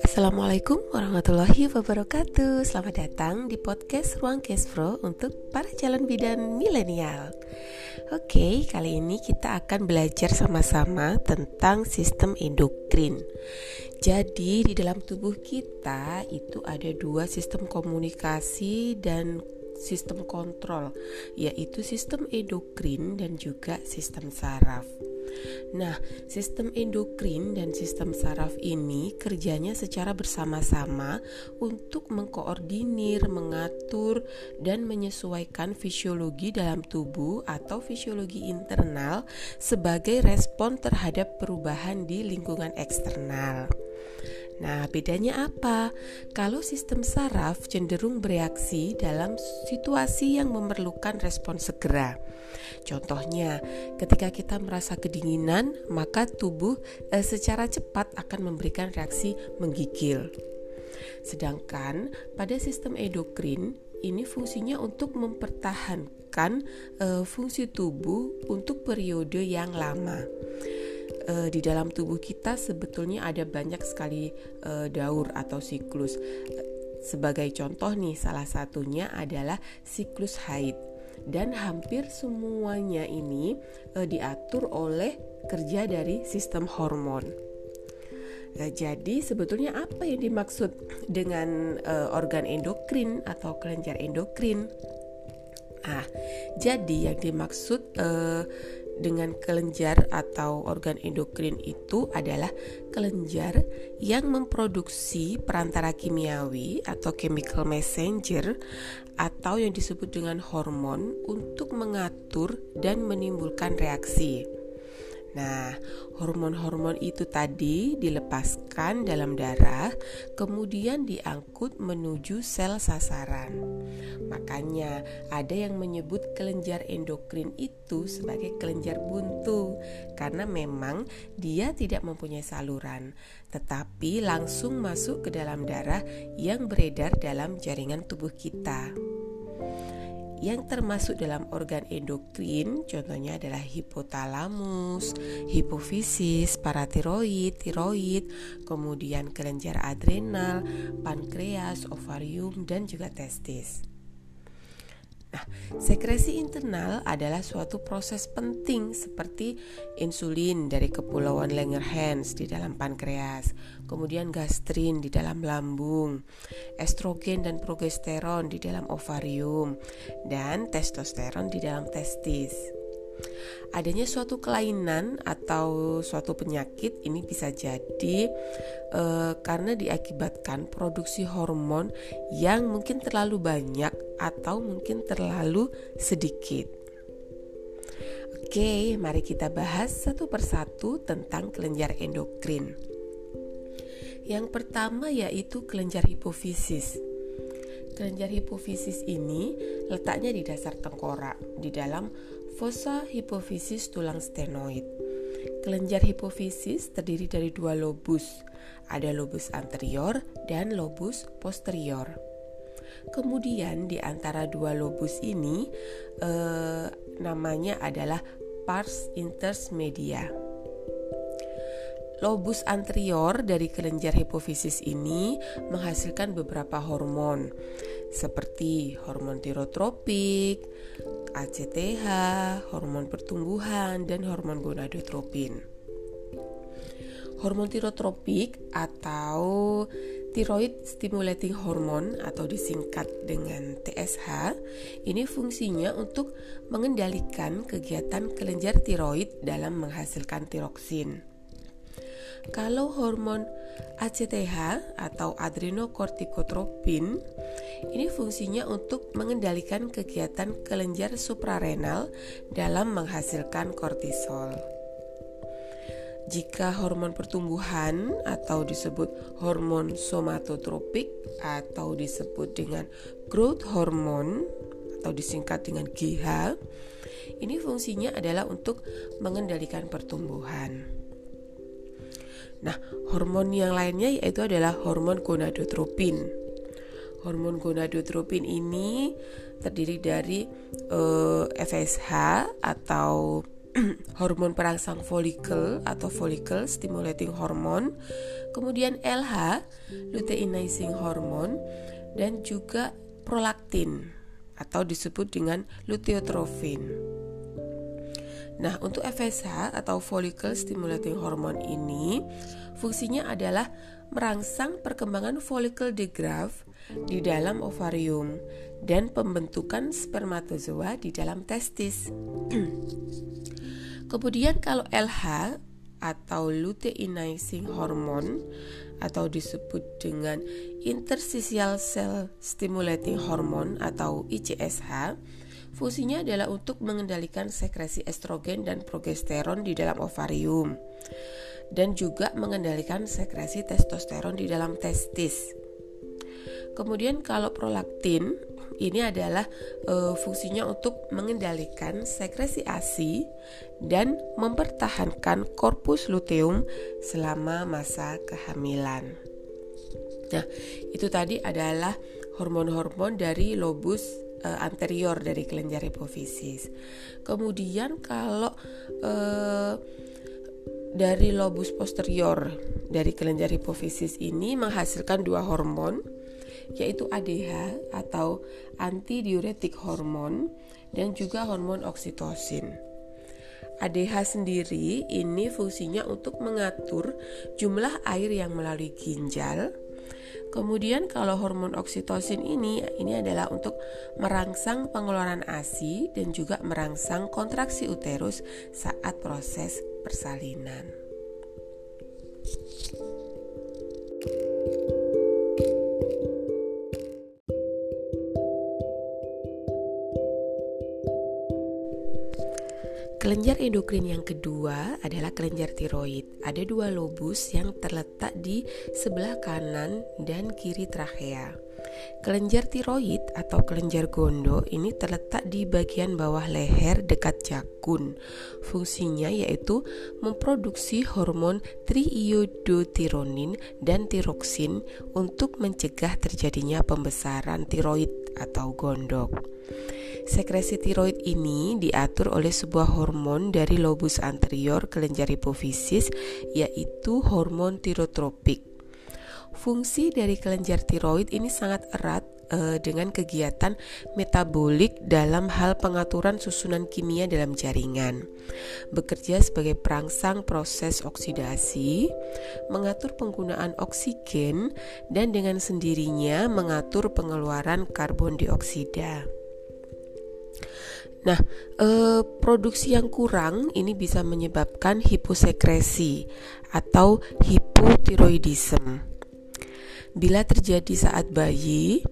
Assalamualaikum warahmatullahi wabarakatuh. Selamat datang di podcast Ruang Cashflow untuk para calon bidan milenial. Oke, kali ini kita akan belajar sama-sama tentang sistem endokrin. Jadi di dalam tubuh kita itu ada dua sistem komunikasi dan sistem kontrol Yaitu sistem endokrin dan juga sistem saraf Nah, sistem endokrin dan sistem saraf ini kerjanya secara bersama-sama untuk mengkoordinir, mengatur, dan menyesuaikan fisiologi dalam tubuh atau fisiologi internal sebagai respon terhadap perubahan di lingkungan eksternal. Nah, bedanya apa? Kalau sistem saraf cenderung bereaksi dalam situasi yang memerlukan respon segera. Contohnya, ketika kita merasa kedinginan, maka tubuh eh, secara cepat akan memberikan reaksi menggigil. Sedangkan pada sistem endokrin ini fungsinya untuk mempertahankan eh, fungsi tubuh untuk periode yang lama uh, di dalam tubuh kita sebetulnya ada banyak sekali uh, daur atau siklus. Sebagai contoh nih, salah satunya adalah siklus haid dan hampir semuanya ini uh, diatur oleh kerja dari sistem hormon. Nah, jadi sebetulnya apa yang dimaksud dengan uh, organ endokrin atau kelenjar endokrin? Ah, jadi yang dimaksud uh, dengan kelenjar atau organ endokrin itu adalah kelenjar yang memproduksi perantara kimiawi atau chemical messenger atau yang disebut dengan hormon untuk mengatur dan menimbulkan reaksi. Nah, hormon-hormon itu tadi dilepaskan dalam darah, kemudian diangkut menuju sel sasaran. Makanya, ada yang menyebut kelenjar endokrin itu sebagai kelenjar buntu, karena memang dia tidak mempunyai saluran, tetapi langsung masuk ke dalam darah yang beredar dalam jaringan tubuh kita yang termasuk dalam organ endokrin contohnya adalah hipotalamus, hipofisis, paratiroid, tiroid, kemudian kelenjar adrenal, pankreas, ovarium dan juga testis. Nah, sekresi internal adalah suatu proses penting seperti insulin dari kepulauan Langerhans di dalam pankreas, kemudian gastrin di dalam lambung, estrogen dan progesteron di dalam ovarium, dan testosteron di dalam testis. Adanya suatu kelainan atau suatu penyakit ini bisa jadi e, karena diakibatkan produksi hormon yang mungkin terlalu banyak atau mungkin terlalu sedikit. Oke, mari kita bahas satu persatu tentang kelenjar endokrin. Yang pertama yaitu kelenjar hipofisis. Kelenjar hipofisis ini letaknya di dasar tengkorak, di dalam fossa hipofisis tulang stenoid. Kelenjar hipofisis terdiri dari dua lobus, ada lobus anterior dan lobus posterior. Kemudian di antara dua lobus ini eh, namanya adalah pars intermedia. Lobus anterior dari kelenjar hipofisis ini menghasilkan beberapa hormon seperti hormon tirotropik, ACTH, hormon pertumbuhan, dan hormon gonadotropin. Hormon tirotropik atau thyroid stimulating hormone atau disingkat dengan TSH ini fungsinya untuk mengendalikan kegiatan kelenjar tiroid dalam menghasilkan tiroksin. Kalau hormon ACTH atau adrenokortikotropin ini fungsinya untuk mengendalikan kegiatan kelenjar suprarenal dalam menghasilkan kortisol. Jika hormon pertumbuhan atau disebut hormon somatotropik atau disebut dengan growth hormone atau disingkat dengan GH, ini fungsinya adalah untuk mengendalikan pertumbuhan. Nah, hormon yang lainnya yaitu adalah hormon gonadotropin. Hormon gonadotropin ini terdiri dari uh, eh, FSH atau hormon perangsang folikel atau follicle stimulating hormone, kemudian LH luteinizing hormone dan juga prolaktin atau disebut dengan luteotrofin. Nah, untuk FSH atau follicle stimulating hormone ini fungsinya adalah merangsang perkembangan follicle de di dalam ovarium dan pembentukan spermatozoa di dalam testis. Kemudian kalau LH atau luteinizing hormone atau disebut dengan interstitial cell stimulating hormone atau ICSH Fungsinya adalah untuk mengendalikan sekresi estrogen dan progesteron di dalam ovarium dan juga mengendalikan sekresi testosteron di dalam testis. Kemudian kalau prolaktin ini adalah e, fungsinya untuk mengendalikan sekresi ASI dan mempertahankan korpus luteum selama masa kehamilan. Nah, itu tadi adalah hormon-hormon dari lobus uh, anterior dari kelenjar hipofisis. Kemudian kalau uh, dari lobus posterior dari kelenjar hipofisis ini menghasilkan dua hormon yaitu ADH atau antidiuretik hormon dan juga hormon oksitosin. ADH sendiri ini fungsinya untuk mengatur jumlah air yang melalui ginjal Kemudian kalau hormon oksitosin ini ini adalah untuk merangsang pengeluaran ASI dan juga merangsang kontraksi uterus saat proses persalinan. Kelenjar endokrin yang kedua adalah kelenjar tiroid. Ada dua lobus yang terletak di sebelah kanan dan kiri trachea. Kelenjar tiroid atau kelenjar gondo ini terletak di bagian bawah leher dekat jakun. Fungsinya yaitu memproduksi hormon triiodotironin dan tiroksin untuk mencegah terjadinya pembesaran tiroid atau gondok. Sekresi tiroid ini diatur oleh sebuah hormon dari lobus anterior kelenjar hipofisis yaitu hormon tirotropik. Fungsi dari kelenjar tiroid ini sangat erat uh, dengan kegiatan metabolik dalam hal pengaturan susunan kimia dalam jaringan. Bekerja sebagai perangsang proses oksidasi, mengatur penggunaan oksigen dan dengan sendirinya mengatur pengeluaran karbon dioksida. Nah, eh, produksi yang kurang ini bisa menyebabkan hiposekresi atau hipotiroidisme. Bila terjadi saat bayi,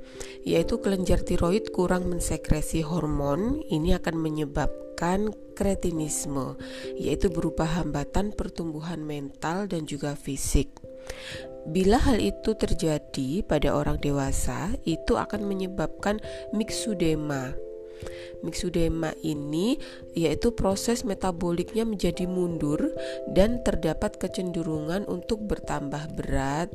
yaitu kelenjar tiroid kurang mensekresi hormon, ini akan menyebabkan kretinisme, yaitu berupa hambatan pertumbuhan mental dan juga fisik. Bila hal itu terjadi pada orang dewasa, itu akan menyebabkan mixudema Mixudema ini yaitu proses metaboliknya menjadi mundur dan terdapat kecenderungan untuk bertambah berat,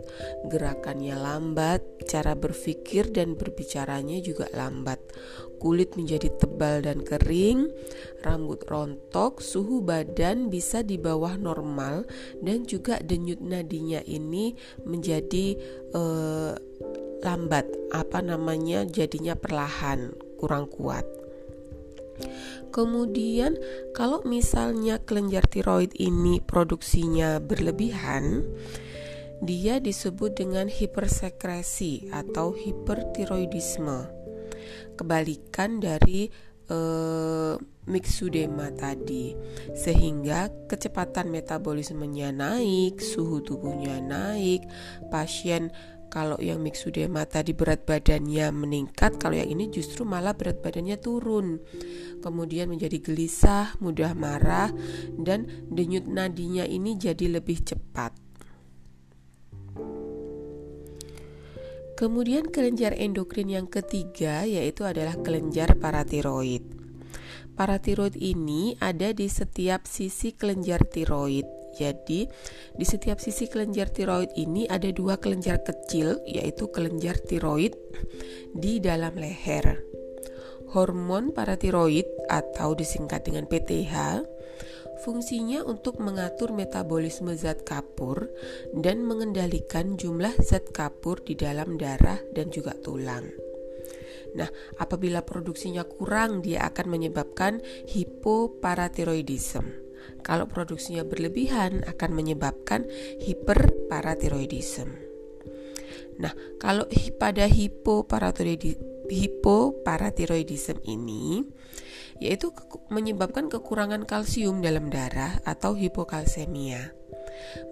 gerakannya lambat, cara berpikir dan berbicaranya juga lambat. Kulit menjadi tebal dan kering, rambut rontok, suhu badan bisa di bawah normal dan juga denyut nadinya ini menjadi eh, lambat, apa namanya? jadinya perlahan, kurang kuat. Kemudian kalau misalnya kelenjar tiroid ini produksinya berlebihan, dia disebut dengan hipersekresi atau hipertiroidisme. Kebalikan dari eh, mixudema tadi sehingga kecepatan metabolismenya naik, suhu tubuhnya naik, pasien kalau yang mixudema tadi berat badannya meningkat, kalau yang ini justru malah berat badannya turun. Kemudian menjadi gelisah, mudah marah, dan denyut nadinya ini jadi lebih cepat. Kemudian kelenjar endokrin yang ketiga yaitu adalah kelenjar paratiroid. Paratiroid ini ada di setiap sisi kelenjar tiroid jadi, di setiap sisi kelenjar tiroid ini ada dua kelenjar kecil, yaitu kelenjar tiroid di dalam leher. Hormon paratiroid atau disingkat dengan PTH, Fungsinya untuk mengatur metabolisme zat kapur dan mengendalikan jumlah zat kapur di dalam darah dan juga tulang. Nah, apabila produksinya kurang, dia akan menyebabkan hipoparatiroidisme. Kalau produksinya berlebihan, akan menyebabkan hiperparatiroidisme. Nah, kalau pada hipoparatiroidisme ini, yaitu menyebabkan kekurangan kalsium dalam darah atau hipokalsemia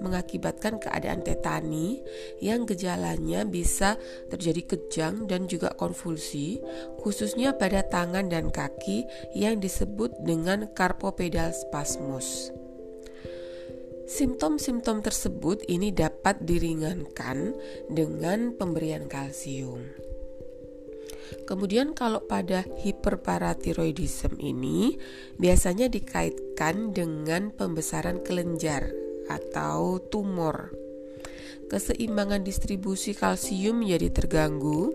mengakibatkan keadaan tetani yang gejalanya bisa terjadi kejang dan juga konvulsi, khususnya pada tangan dan kaki yang disebut dengan carpopedal spasmus. Simptom-simptom tersebut ini dapat diringankan dengan pemberian kalsium. Kemudian kalau pada hiperparatiroidisme ini biasanya dikaitkan dengan pembesaran kelenjar atau tumor. Keseimbangan distribusi kalsium menjadi terganggu.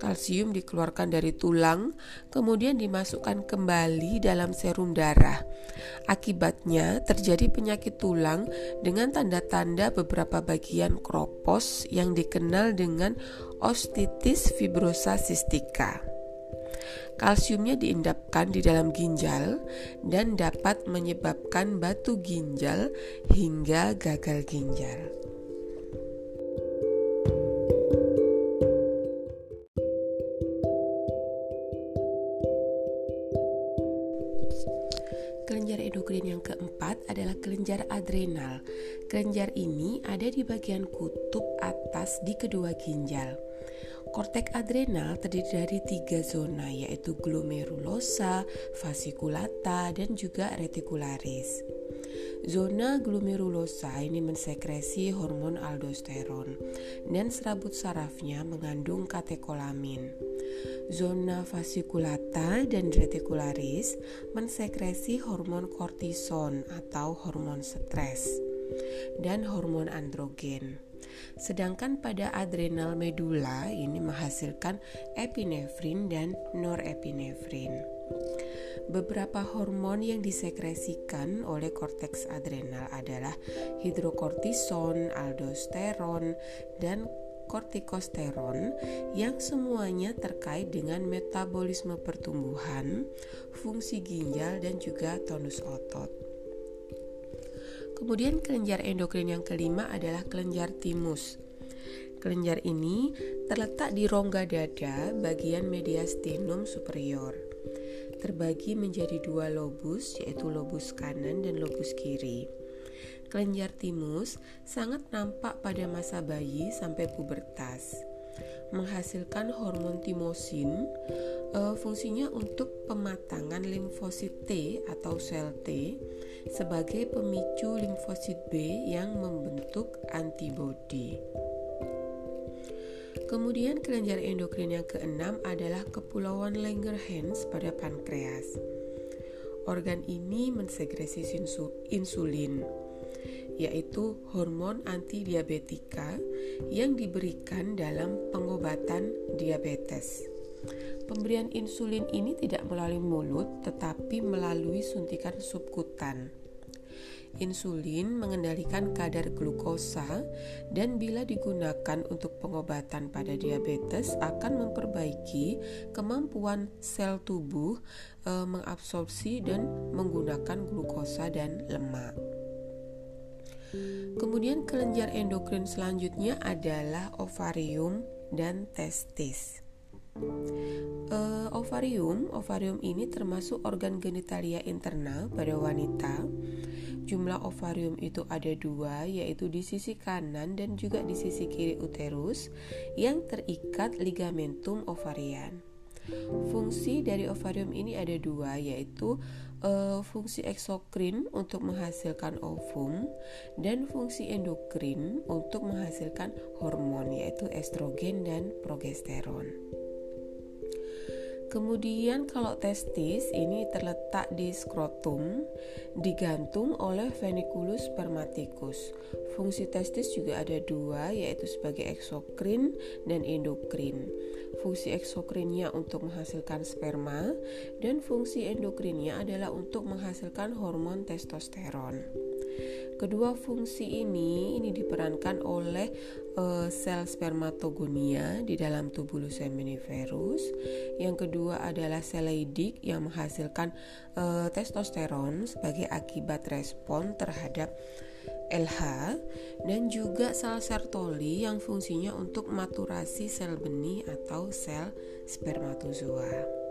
Kalsium dikeluarkan dari tulang, kemudian dimasukkan kembali dalam serum darah. Akibatnya terjadi penyakit tulang dengan tanda-tanda beberapa bagian kropos yang dikenal dengan ostitis fibrosa cystica. Kalsiumnya diendapkan di dalam ginjal dan dapat menyebabkan batu ginjal hingga gagal ginjal. Adrenal. Kelenjar ini ada di bagian kutub atas di kedua ginjal. Kortek adrenal terdiri dari tiga zona yaitu glomerulosa, fasciculata, dan juga reticularis. Zona glomerulosa ini mensekresi hormon aldosteron dan serabut sarafnya mengandung katekolamin. Zona fasciculata dan reticularis mensekresi hormon kortison atau hormon stres dan hormon androgen. Sedangkan pada adrenal medula ini menghasilkan epinefrin dan norepinefrin. Beberapa hormon yang disekresikan oleh korteks adrenal adalah hidrokortison, aldosteron, dan kortikosteron yang semuanya terkait dengan metabolisme pertumbuhan, fungsi ginjal, dan juga tonus otot. Kemudian kelenjar endokrin yang kelima adalah kelenjar timus. Kelenjar ini terletak di rongga dada bagian mediastinum superior. Terbagi menjadi dua lobus yaitu lobus kanan dan lobus kiri. Kelenjar timus sangat nampak pada masa bayi sampai pubertas menghasilkan hormon timosin uh, fungsinya untuk pematangan limfosit T atau sel T sebagai pemicu limfosit B yang membentuk antibodi. Kemudian kelenjar endokrin yang keenam adalah kepulauan Langerhans pada pankreas. Organ ini mensekresi insulin yaitu hormon antidiabetika yang diberikan dalam pengobatan diabetes. Pemberian insulin ini tidak melalui mulut tetapi melalui suntikan subkutan. Insulin mengendalikan kadar glukosa dan bila digunakan untuk pengobatan pada diabetes akan memperbaiki kemampuan sel tubuh e, mengabsorpsi dan menggunakan glukosa dan lemak. Kemudian kelenjar endokrin selanjutnya adalah ovarium dan testis. Uh, ovarium, ovarium ini termasuk organ genitalia internal pada wanita. Jumlah ovarium itu ada dua, yaitu di sisi kanan dan juga di sisi kiri uterus, yang terikat ligamentum ovarian. Fungsi dari ovarium ini ada dua, yaitu uh, fungsi eksokrin untuk menghasilkan ovum dan fungsi endokrin untuk menghasilkan hormon yaitu estrogen dan progesteron. Kemudian kalau testis ini terletak di skrotum, digantung oleh veniculus spermaticus. Fungsi testis juga ada dua, yaitu sebagai eksokrin dan endokrin. Fungsi eksokrinnya untuk menghasilkan sperma dan fungsi endokrinnya adalah untuk menghasilkan hormon testosteron. Kedua fungsi ini ini diperankan oleh uh, sel spermatogonia di dalam tubulus seminiferus. Yang kedua adalah sel Leydig yang menghasilkan uh, testosteron sebagai akibat respon terhadap LH dan juga sel Sertoli yang fungsinya untuk maturasi sel benih atau sel spermatozoa.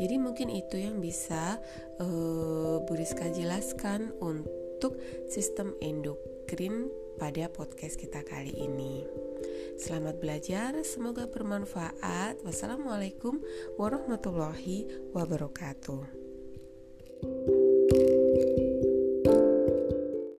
Jadi mungkin itu yang bisa uh, Bu Rizka jelaskan untuk untuk sistem endokrin pada podcast kita kali ini. Selamat belajar, semoga bermanfaat. Wassalamualaikum warahmatullahi wabarakatuh.